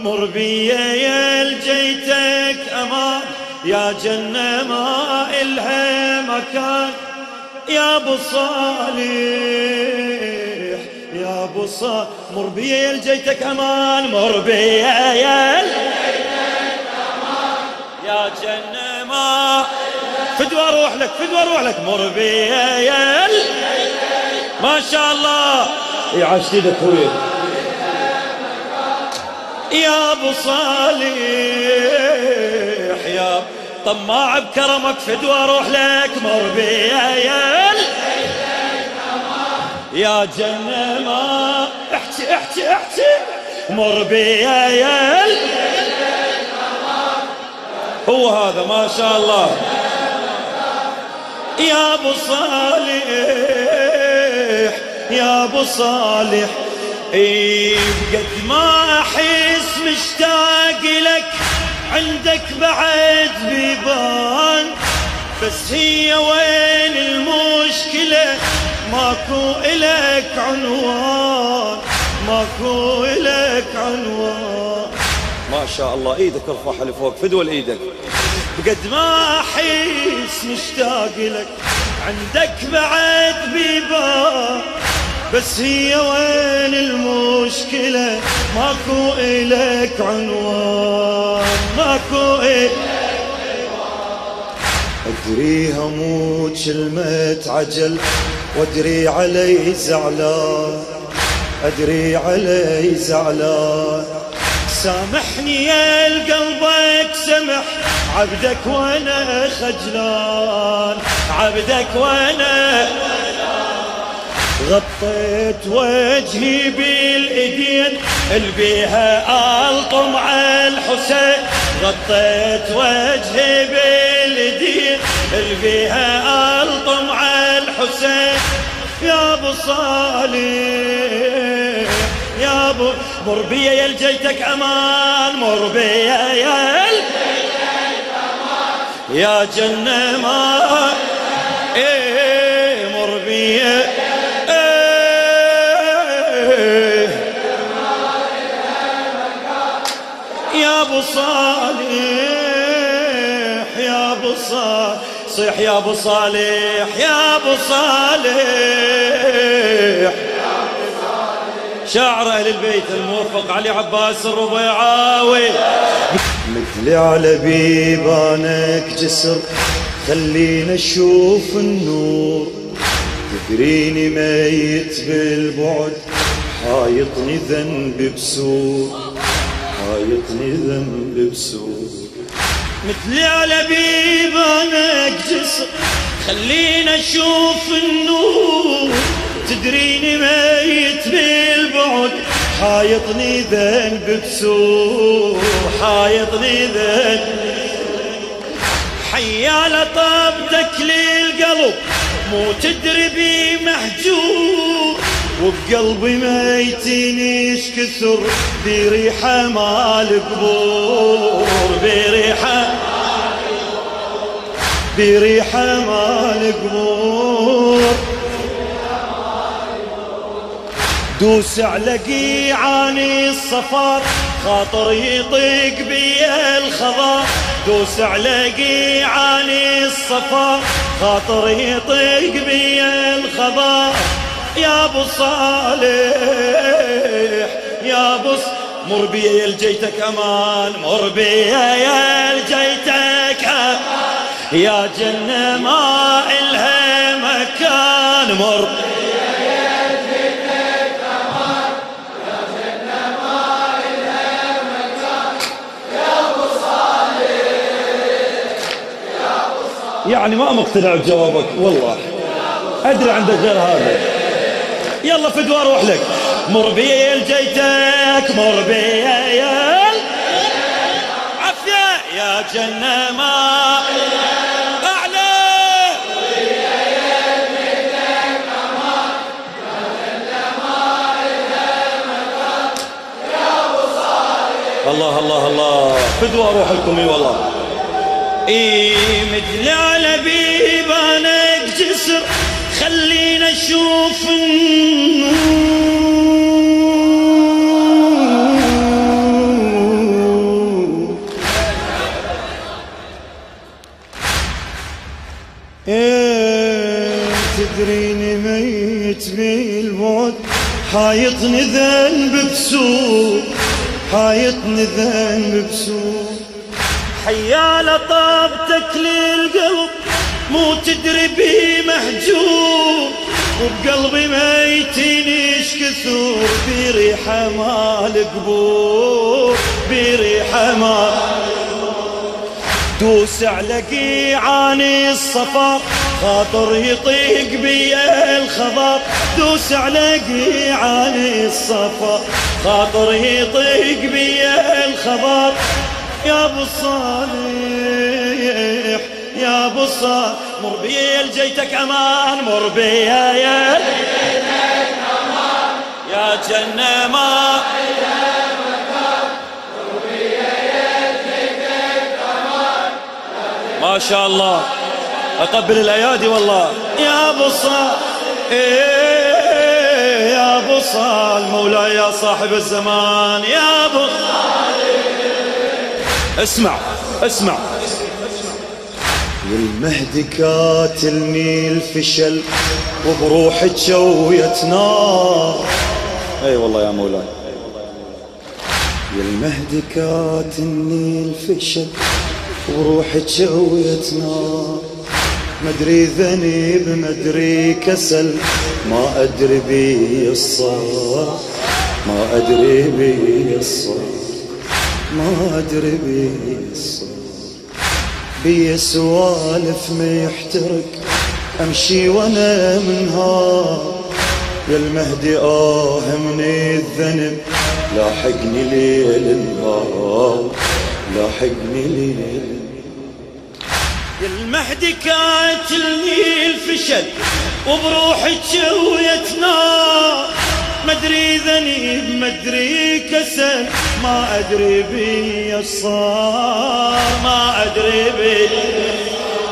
مر بي يا لجيتك أمان. يا جنة ما إلها مكان. يا أبو صالح يا أبو صالح. مر بي يا لجيتك أمان. مر بي يا يا جنة ما فدوى أروح لك فدوى أروح لك مر بي يا ما شاء الله. إيدك خويا. يا أبو صالح يا طماع بكرمك فدوى أروح لك مر بيا يا جنة ما احكي احكي احكي مر بيا هو هذا ما شاء الله. يا أبو صالح يا أبو صالح اي قد ما مشتاق لك عندك بعد بيبان. بس هي وين المشكلة؟ ماكو إلك عنوان ماكو إلك عنوان. ما شاء الله إيدك ارفعها لفوق فدوى لايدك بقد ما أحس مشتاق لك عندك بعد بيبان. بس هي وين المشكلة؟ ماكو إلك عنوان ماكو إلك أدري هموت كلمة عجل وأدري علي زعلان. أدري علي زعلان. سامحني يا قلبك سمح عبدك وأنا خجلان. عبدك وأنا غطيت وجهي بالإيدين البيها ألطم على الحسين. غطيت وجهي بالإيدين البيها ألطم على الحسين. يا أبو صالح يا أبو مر بيا يا لجيتك أمان مر بيا يا يا جنة ما إيه مر بيا صالح يا أبو صالح صيح يا أبو صالح يا أبو صالح. شاعر أهل البيت الموفق علي عباس الربيعاوي. مثلي على بيبانك جسر خلينا نشوف النور. تدريني ميت بالبعد حايطني ذنب بسور. حايطني ذنب بسوء. مثلي على بيبانك جسر خلينا نشوف النور. تدريني ميت بالبعد حايطني ذنب بسوء حايطني ذنب. حيال طبتك للقلب مو تدري بي محجور وبقلبي ميتين كثر بريحة مال قبور بريحة بريحة مال قبور. دوس على قيعاني الصفار خاطر يطيق بي الخضار. دوس على قيعاني الصفار خاطر يطيق بي الخضار. يا أبو صالح يا أبو مر بي يا لجيتك أمان مر بي يا لجيتك يا جنة ما إلها مكان مر يعني ما مقتنع بجوابك والله. أدري عندك غير هذا. يلا فدوى أروح لك مر بي لجيتك مر بي يا عفية يا جنة ما الله الله الله. فدوى أروح لكم إي والله. إي مثل على بيبانك جسر. خلينا نشوف النور. إيه تدريني ميت بالموت؟ حايطني ذنب بسوق حايطني ذنب بسوق حيا لطابتك للقلب. مو تدري بي محجوب وبقلبي ميتين إيش كثور بريحة مال قبور بريحة مال دوس على قيعاني الصفا خاطر يطيق بي الخضر دوس على قيعاني الصفا خاطر يطيق بي الخضر يا أبو الصالح يا الصالح مر بي الجيتك أمان مر بي يا يا جنة ما. ما شاء الله أقبل الأيادي والله. يا صال إيه يا أبو صال مولاي يا صاحب الزمان يا أبو اسمع اسمع. والمهدي كاتلني الفشل وبروحك شوية نار أي والله يا مولاي. يا المهدي كاتلني الفشل وروحك شوية نار مدري ذنب مدري كسل ما أدري بي الصار ما أدري بي الصار ما أدري بي الصار بي سوالف ما يحترق. أمشي وأنا منهار. يا المهدي آه من الذنب. لاحقني ليل النهار. لاحقني ليل يا المهدي كاتلني الفشل. وبروحك شوية نار. مدري ذنب مدري كسل ما أدري بي الصار ما أدري بي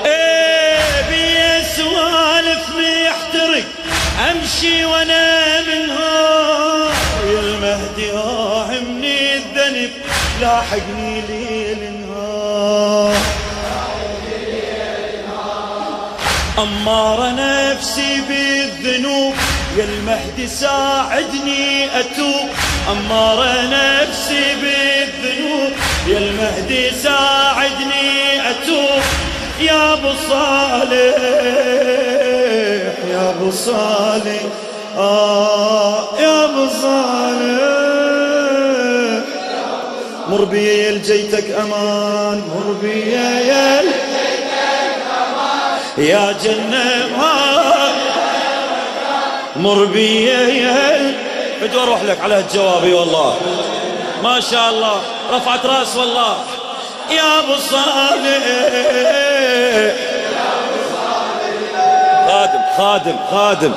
إيه بي سوالف محترق أمشي وأنا منها. يا المهدي من الذنب لاحقني ليل نهار. أمار نفسي بالذنوب يا المهدي ساعدني أتوب أمار نفسي بالذنوب. يا المهدي ساعدني أتوب. يا أبو صالح يا أبو صالح آه يا أبو صالح. مر بي لجيتك أمان مر بي يا جنة مر بي بدي أروح لك على هالجوابي والله ما شاء الله. رفعت راس والله. يا أبو صالح خادم خادم خادم.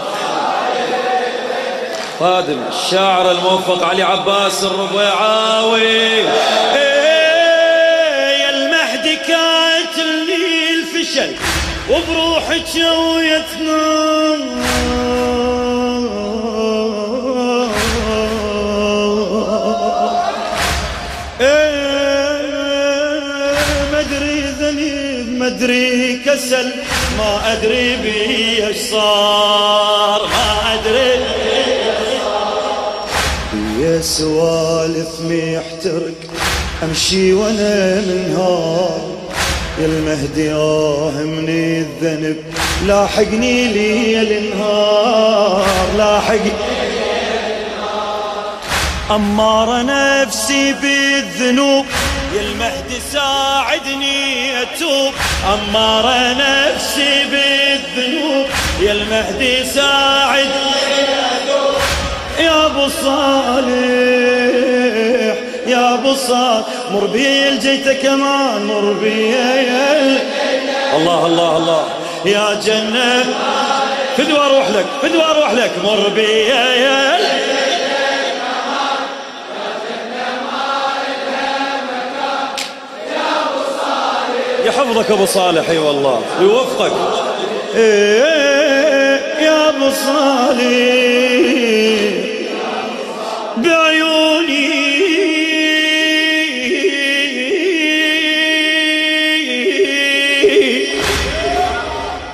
خادم الشاعر الموفق علي عباس الربيعاوي. إيه يا المهدي كاتلني الفشل وبروحك شويتنا مدري كسل ما أدري بي إيش صار ما أدري يا سوالف محترق أمشي وأنا منهار يا المهدي آه من الذنب لاحقني ليل النهار لاحقني أمار نفسي بالذنوب يا المهدي ساعدني أتوب أمارة نفسي بالذنوب. يا المهدي ساعدني يا أبو صالح يا أبو صالح مر بي الجيتك أمان مر بي. الله الله الله. يا جنة فدوى أروح لك فدوى أروح لك مر بي. حفظك أبو صالح أي والله. يوفقك. إيه يا أبو صالح بعيوني.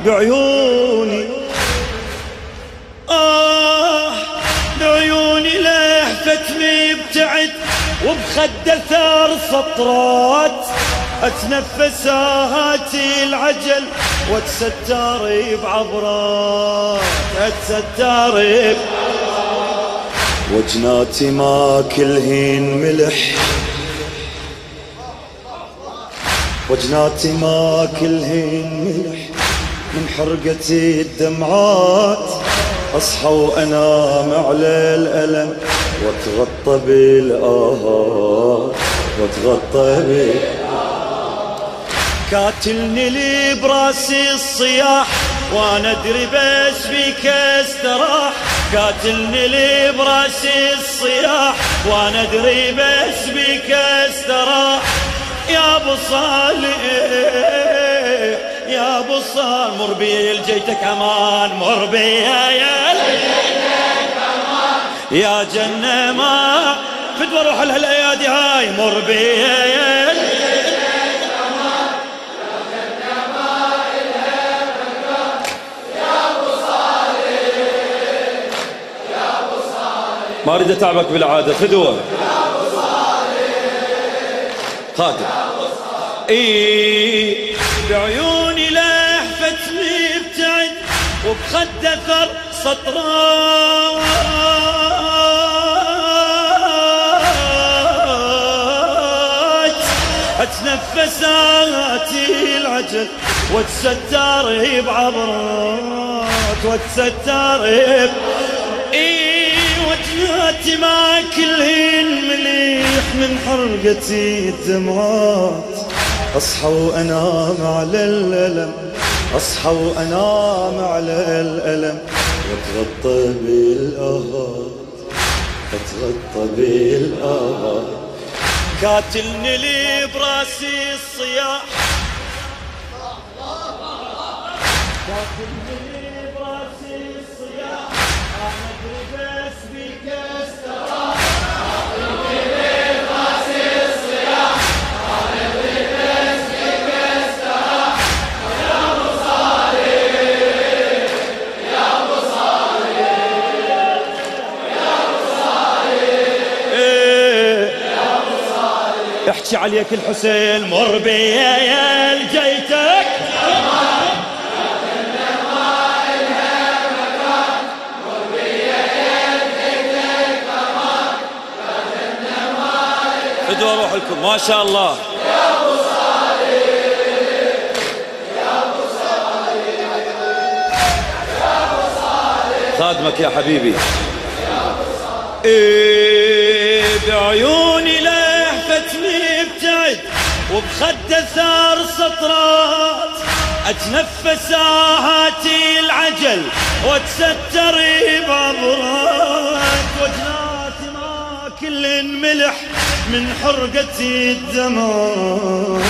بعيوني. آه بعيوني لحفتني ابتعد وبخد ثار سطرات اتنفس هاتي العجل واتستار بعبرات اتستار وجناتي ما كلهن ملح. وجناتي ما كلهن ملح. من حرقتي الدمعات اصحى وانام على الألم. واتغطى بالآهات واتغطى بالآهات كاتلني لي براسي الصياح وأنا أدري بس بيك استراح. كاتلني لي براسي الصياح وأنا أدري بس بيك استراح. يا أبو صالح يا أبو صالح مر بي الجيتك أمان مر بي يا يا جنة ما. فدوى روح الايادي هاي مر بي ما أريد أتعبك بالعادة فدوه خادم. إي. بعيوني لهفت مبتعد وبخد اثر سطرات. اتنفس آتي العجل واتستر بعبرات واتستر اي ما كلهن مليح من حرقتي الدمعات. أصحى وأنام على الألم أصحى وأنام على الألم. واتغطى بالاهات أتغطى بالاهات كاتلني لي براسي الصياح. كاتلني يحكي عليك الحسين مر بي يا جيتك فدوه روح لكم ما شاء الله. خادمك يا حبيبي. إيه بعيوني لهفت مبتعد وبخد ثار سطرات اتنفس آهاتي العجل واتستر بعبرات وجناتي ما كل ملح من حرقتي الدمات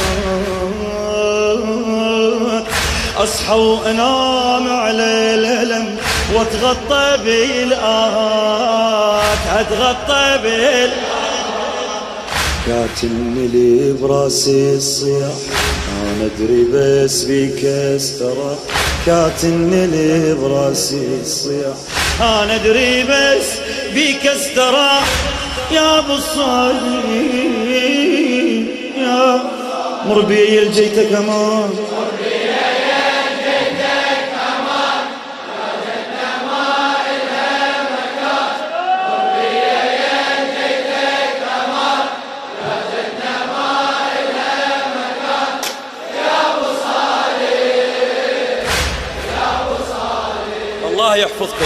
اصحى وانام على الألم واتغطى بالآهات أتغطى بال كاتلني لي براسي الصياح أنا أدري بس بيك استراح كاتلني لي براسي الصياح أنا أدري بس بيك استراح يا أبو الصالح يا مربي الجيتك أمان يحفظكم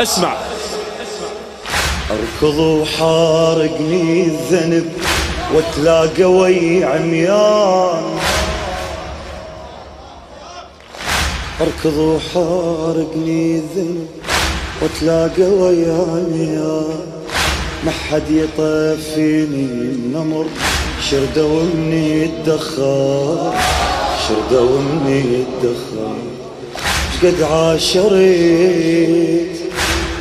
اسمع. أركض وحارقني الذنب وتلاقى وي عميان. أركض وحارقني الذنب وتلاقى وي عميان. ما حد يطفيني النمر شردوا مني الدخان شردوا مني الدخان شقد عاشريت؟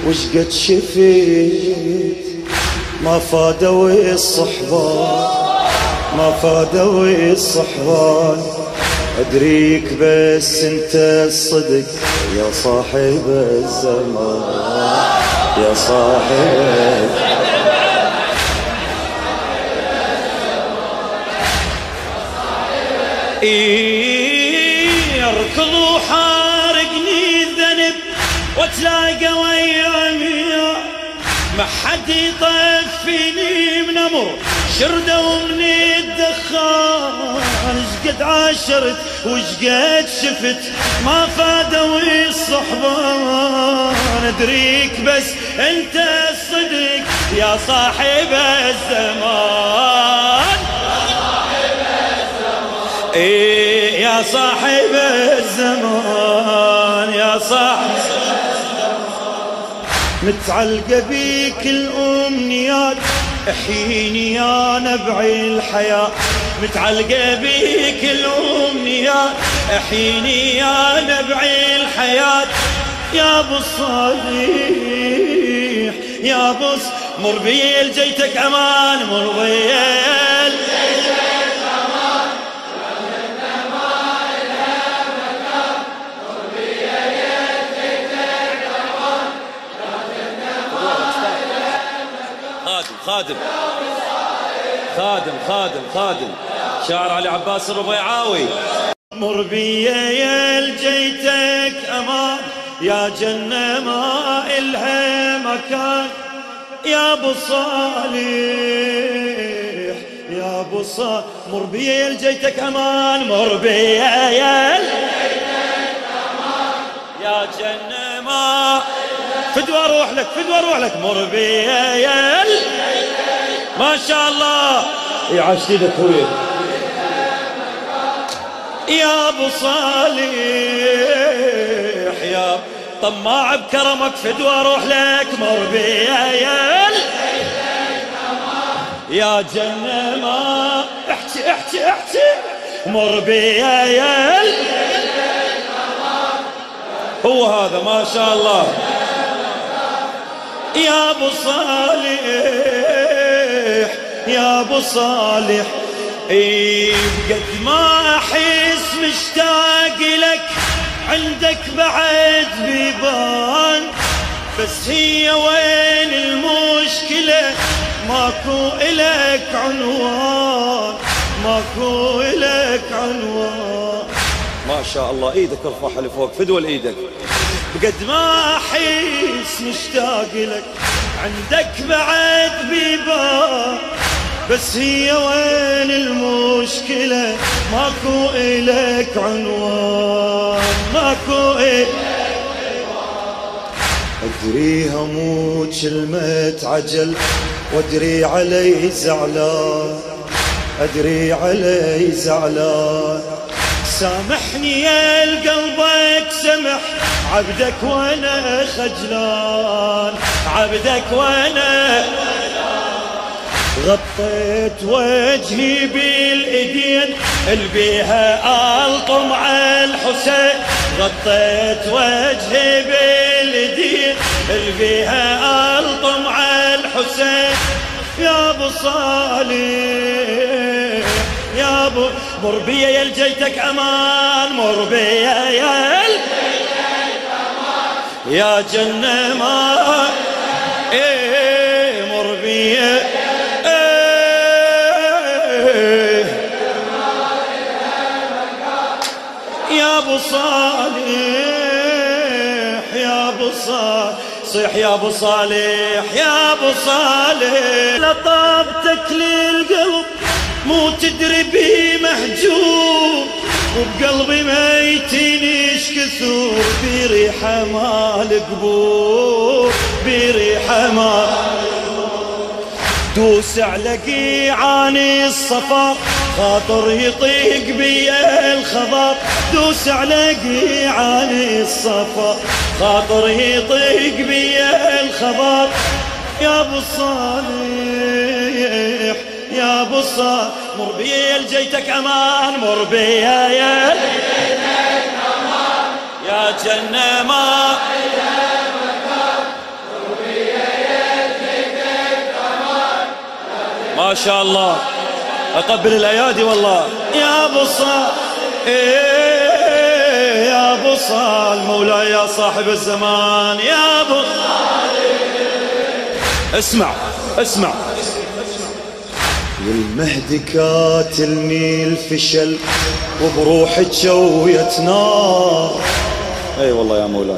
وشقد شفيت؟ ما فادوا الصحبان. ما فادوا الصحبان. ادريك بس أنت الصدق. يا صاحب الزمان. يا صاحب إيه اركض وحارقني الذنب وتلاقى ويا ما حد يطفيني من أمر شردة ومن الدخان. قد عاشرت قد شفت ما فادوا الصحبان ادريك بس أنت الصدق يا صاحب الزمان. إيه يا صاحب الزمان يا صاحب متعلقة بيك الأمنيات احييني يا نبع الحياة. متعلقة بيك الأمنيات احييني يا نبع الحياة. يا أبو الصالح يا أبو مر بي جيتك أمان مر بي خادم. خادم خادم خادم. شاعر علي عباس الربيعاوي. مر بي يا جيتك أمان يا جنة ما إلها مكان. يا أبو صالح يا أبو صالح مر بي جيتك أمان مر بي يا يا جنة ما فدوى أروح لك فدوى أروح لك مر بي يا ما شاء الله. إيدك خويا يا أبو صالح يا طماع بكرمك فدوى أروح لك مر بيا يا جنة ما احكي احكي احكي مر بيا هو هذا ما شاء الله. يا أبو صالح. يا ابو صالح. اي قد ما أحس مشتاق لك عندك بعد بيبان. بس هي وين المشكلة؟ ماكو إلك عنوان ماكو إلك عنوان. ما شاء الله إيدك ارفعها لفوق فدوى إيدك بقد ما أحس مشتاق لك عندك بعد بيبان بس هي وين المشكلة؟ ماكو إلك عنوان ماكو إلك أدري هموت كلمة عجل وأدري علي زعلان. أدري علي زعلان. سامحني يا قلبك سمح عبدك وأنا خجلان عبدك وأنا غطيت وجهي بالإيدين ألبيها ألطم الحسين. غطيت وجهي بالإيدين ألبيها ألطم الحسين. يا أبو صالح يا أبو مر بيا يا جيتك أمان مر بيا يا جنة ما إيه مر بيا يا أبو صالح يا أبو صالح صيح يا أبو صالح يا أبو صالح. لطابتك للقلب مو تدري بي مهجوم وبقلبي ميتين إيش كثور بريحة مال قبور بريحة مال دوس على قيعاني الصفا خاطر يطيق بي الخضر دوس على قيعاني الصفا خاطر يطيق بي الخضر يا أبو الصالح يا أبو الصالح. مر بي جيتك أمان مر بي يا يا جنة ما. ما شاء الله. أقبل الأيادي والله. يا صال إيه يا صال مولاي يا صاحب الزمان. يا أبو اسمع اسمع. المهدي كاتلني الفشل وبروحي تشويت نار. أي والله يا مولاي.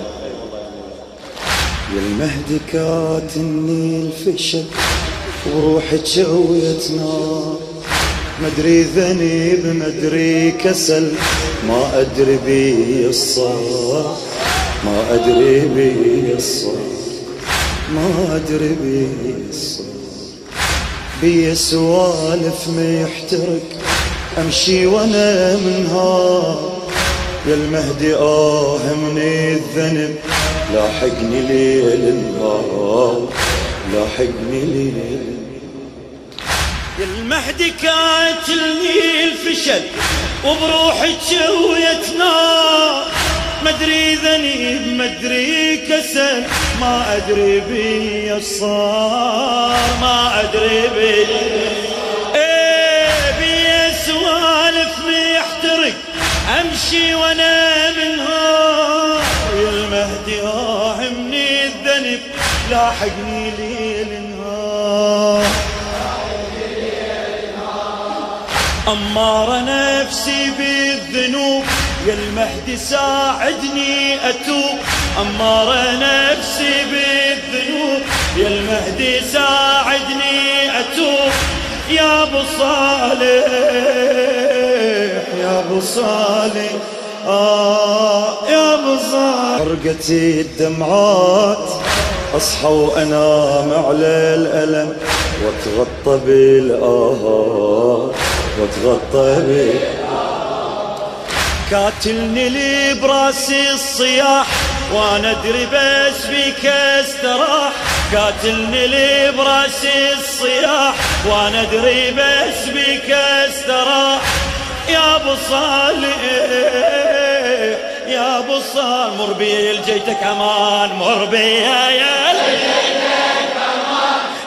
يا المهدي كاتلني الفشل وبروحي تشويت نار. مدري ذنب مدري كسل ما أدري بي الصار ما أدري بي الصار ما أدري بي الصار بي سوالف ما يحترق أمشي وأنا منهار. يا المهدي آه من الذنب لاحقني ليل النهار. لاحقني ليل يا المهدي كاتلني الفشل وبروحي تشويت نار. مدري ذنب مدري كسل ما أدري بي الصار ما أدري بي إيه بي سوالف محترق أمشي وأنا منهار يا المهدي آه من الذنب لاحقني ليل نهار. أمار نفسي بالذنوب يا المهدي ساعدني أتوب أمار نفسي بالذنوب. يا المهدي ساعدني أتوب. يا أبو صالح يا أبو صالح آه يا أبو صالح. فرقتي الدمعات اصحى وانام على الألم. واتغطى بالآهات واتغطى بال كاتلني لي براسي الصياح وأنا أدري بس بيك استراح. كاتلني لي براسي الصياح وأنا أدري بس بيك استراح. يا أبو صالح يا أبو صالح مر بي الجيتك أمان مر بي يا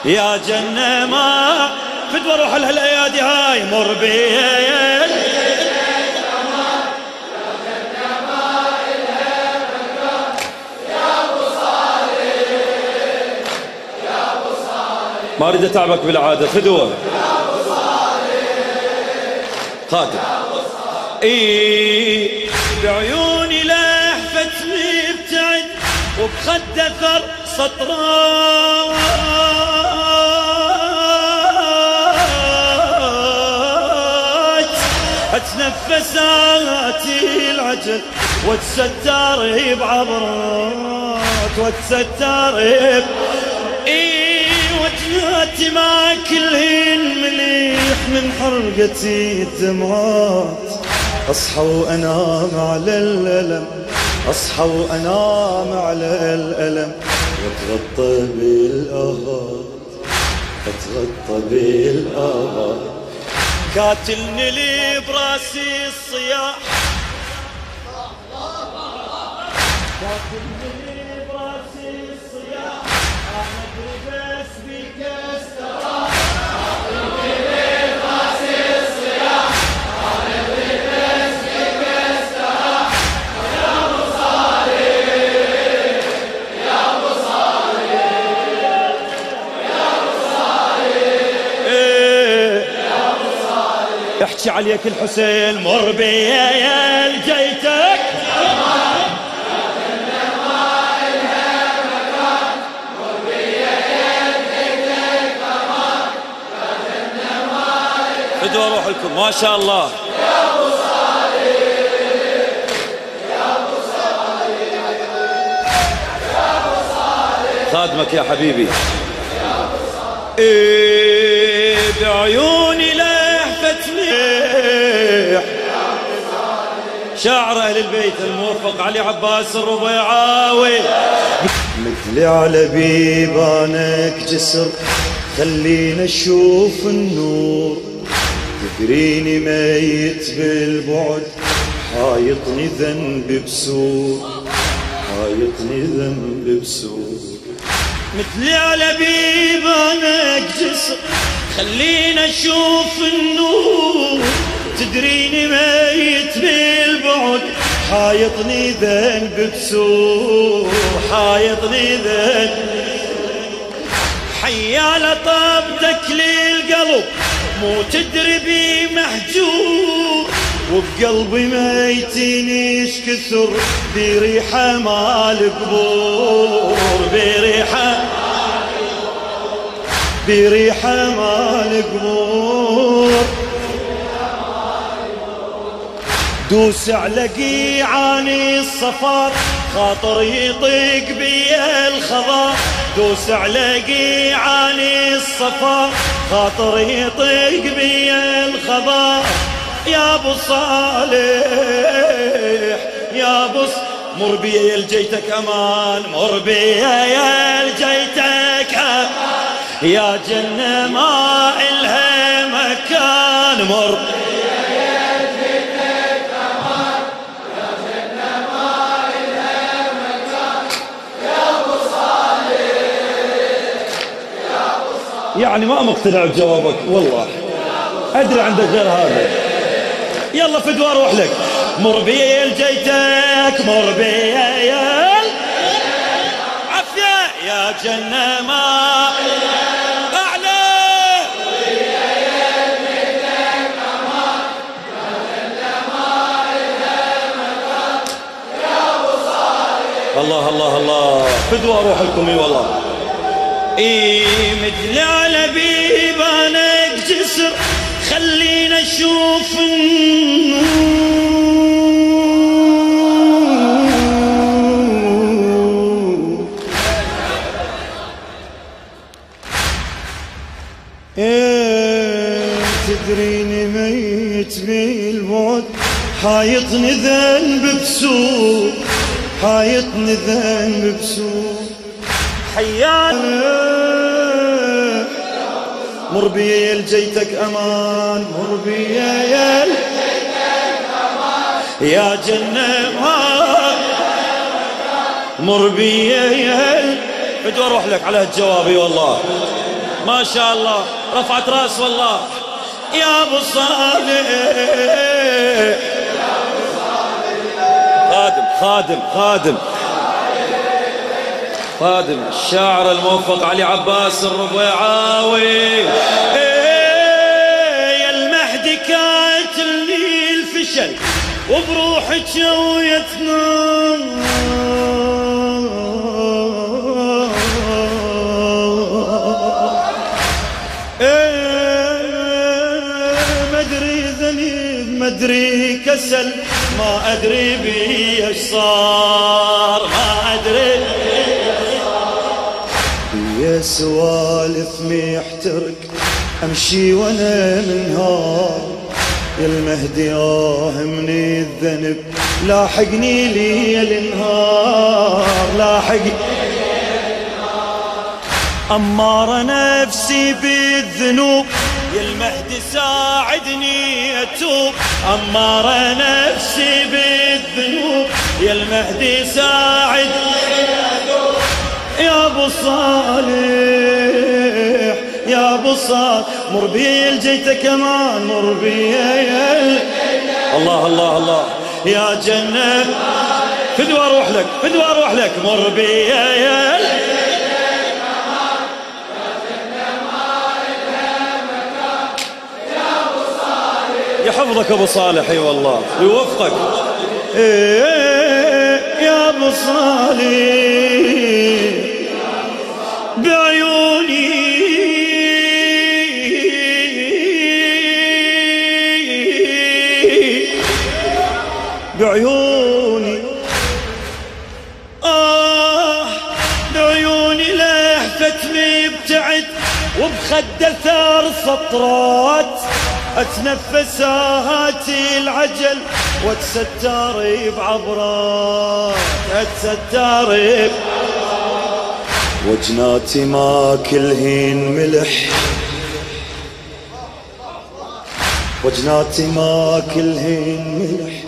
يا جنة ما فدوى روح الايادي هاي مر بي يا ما أريد أتعبك بالعادة فدوه خاتم إي. بعيوني لهفت مبتعد وبخد أثر سطرات أتنفسات العجل واتستر بعبرات واتستر ب- اي ما كلهن مليح من حرقتي الدمعات. اصحى وانام على الألم اصحى وانام على الألم. واتغطى بالاهات أتغطى بالاهات كاتلني لي براسي الصياح. كاتلني احكي عليك الحسين مر بي يا جيتك. فدوا روح لكم ما شاء الله. خادمك يا حبيبي. إيه بعيوني شاعر أهل البيت الموفق علي عباس الربيعاوي. مثلي على بيبانك جسر خلينا نشوف النور. تدريني ميت بالبعد حايطني ذنب بسور. حايطني ذنب بسور. مثلي على بيبانك جسر خلينا نشوف النور. تدريني ميت بالبعد. حايطني ذنب بسور حايطني ذنب. حيا طبتك للقلب مو تدري بي محجور وبقلبي ميتين إيش كثر بريحة مال قبور بريحة بريحة مال قبور دوس على قيعاني الصفار خاطر يطيق بي الخضار. دوس على قيعاني الصفار خاطر يطيق بي الخضار. يا أبو صالح يا أبو مر بي الجيتك أمان مر بي الجيتك يا جنة ما إلها مكان مر يعني ما مقتنع بجوابك والله. أدري عندك غير هذا. يلا فدوى أروح لك. مر بي جيتك مر بي عفية يا جنة ما الله الله الله. فدوى أروح لكم إي والله. إي مثل على بيبانك جسر خلينا نشوف إيه تدريني ميت بالموت. حايطني ذنب بسوء. حايطني ذنب بسوء. حيانا. مر بي لجيتك أمان. مر بي يا يا جنة ما مر بي يا بدي أروح لك على هالجوابي والله. ما شاء الله. رفعت رأس والله. يا أبو صالح خادم خادم خادم. خادم الشاعر الموفق علي عباس الربيعاوي. إيه، يا المهدي كاتلني الفشل وبروحك ويتنا مدري ذنب مدري كسل ما أدري بي إيش صار ما أدري يا سوالف محترك أمشي وأنا منهار. يا المهدي آه مني الذنب. لاحقني لي النهار لاحقني أمار نفسي بالذنوب يا المهدي ساعدني أتوب. أمار نفسي بالذنوب يا المهدي ساعدني. يا أبو صالح يا أبو صالح مر بي الجيت كمان مر الله الله الله. يا جنة فدوى أروح لك فدوى أروح لك مر بي يحفظك أبو صالح أي والله. ويوفقك إيه يا أبو صالح. بعيوني. بعيوني. آه بعيوني لهفتني ابتعد وبخد ثار سطرات. اتنفس هاتي العجل واتستر بعبرات اتستر وجناتي ما كلهن ملح. وجناتي ما كلهن ملح.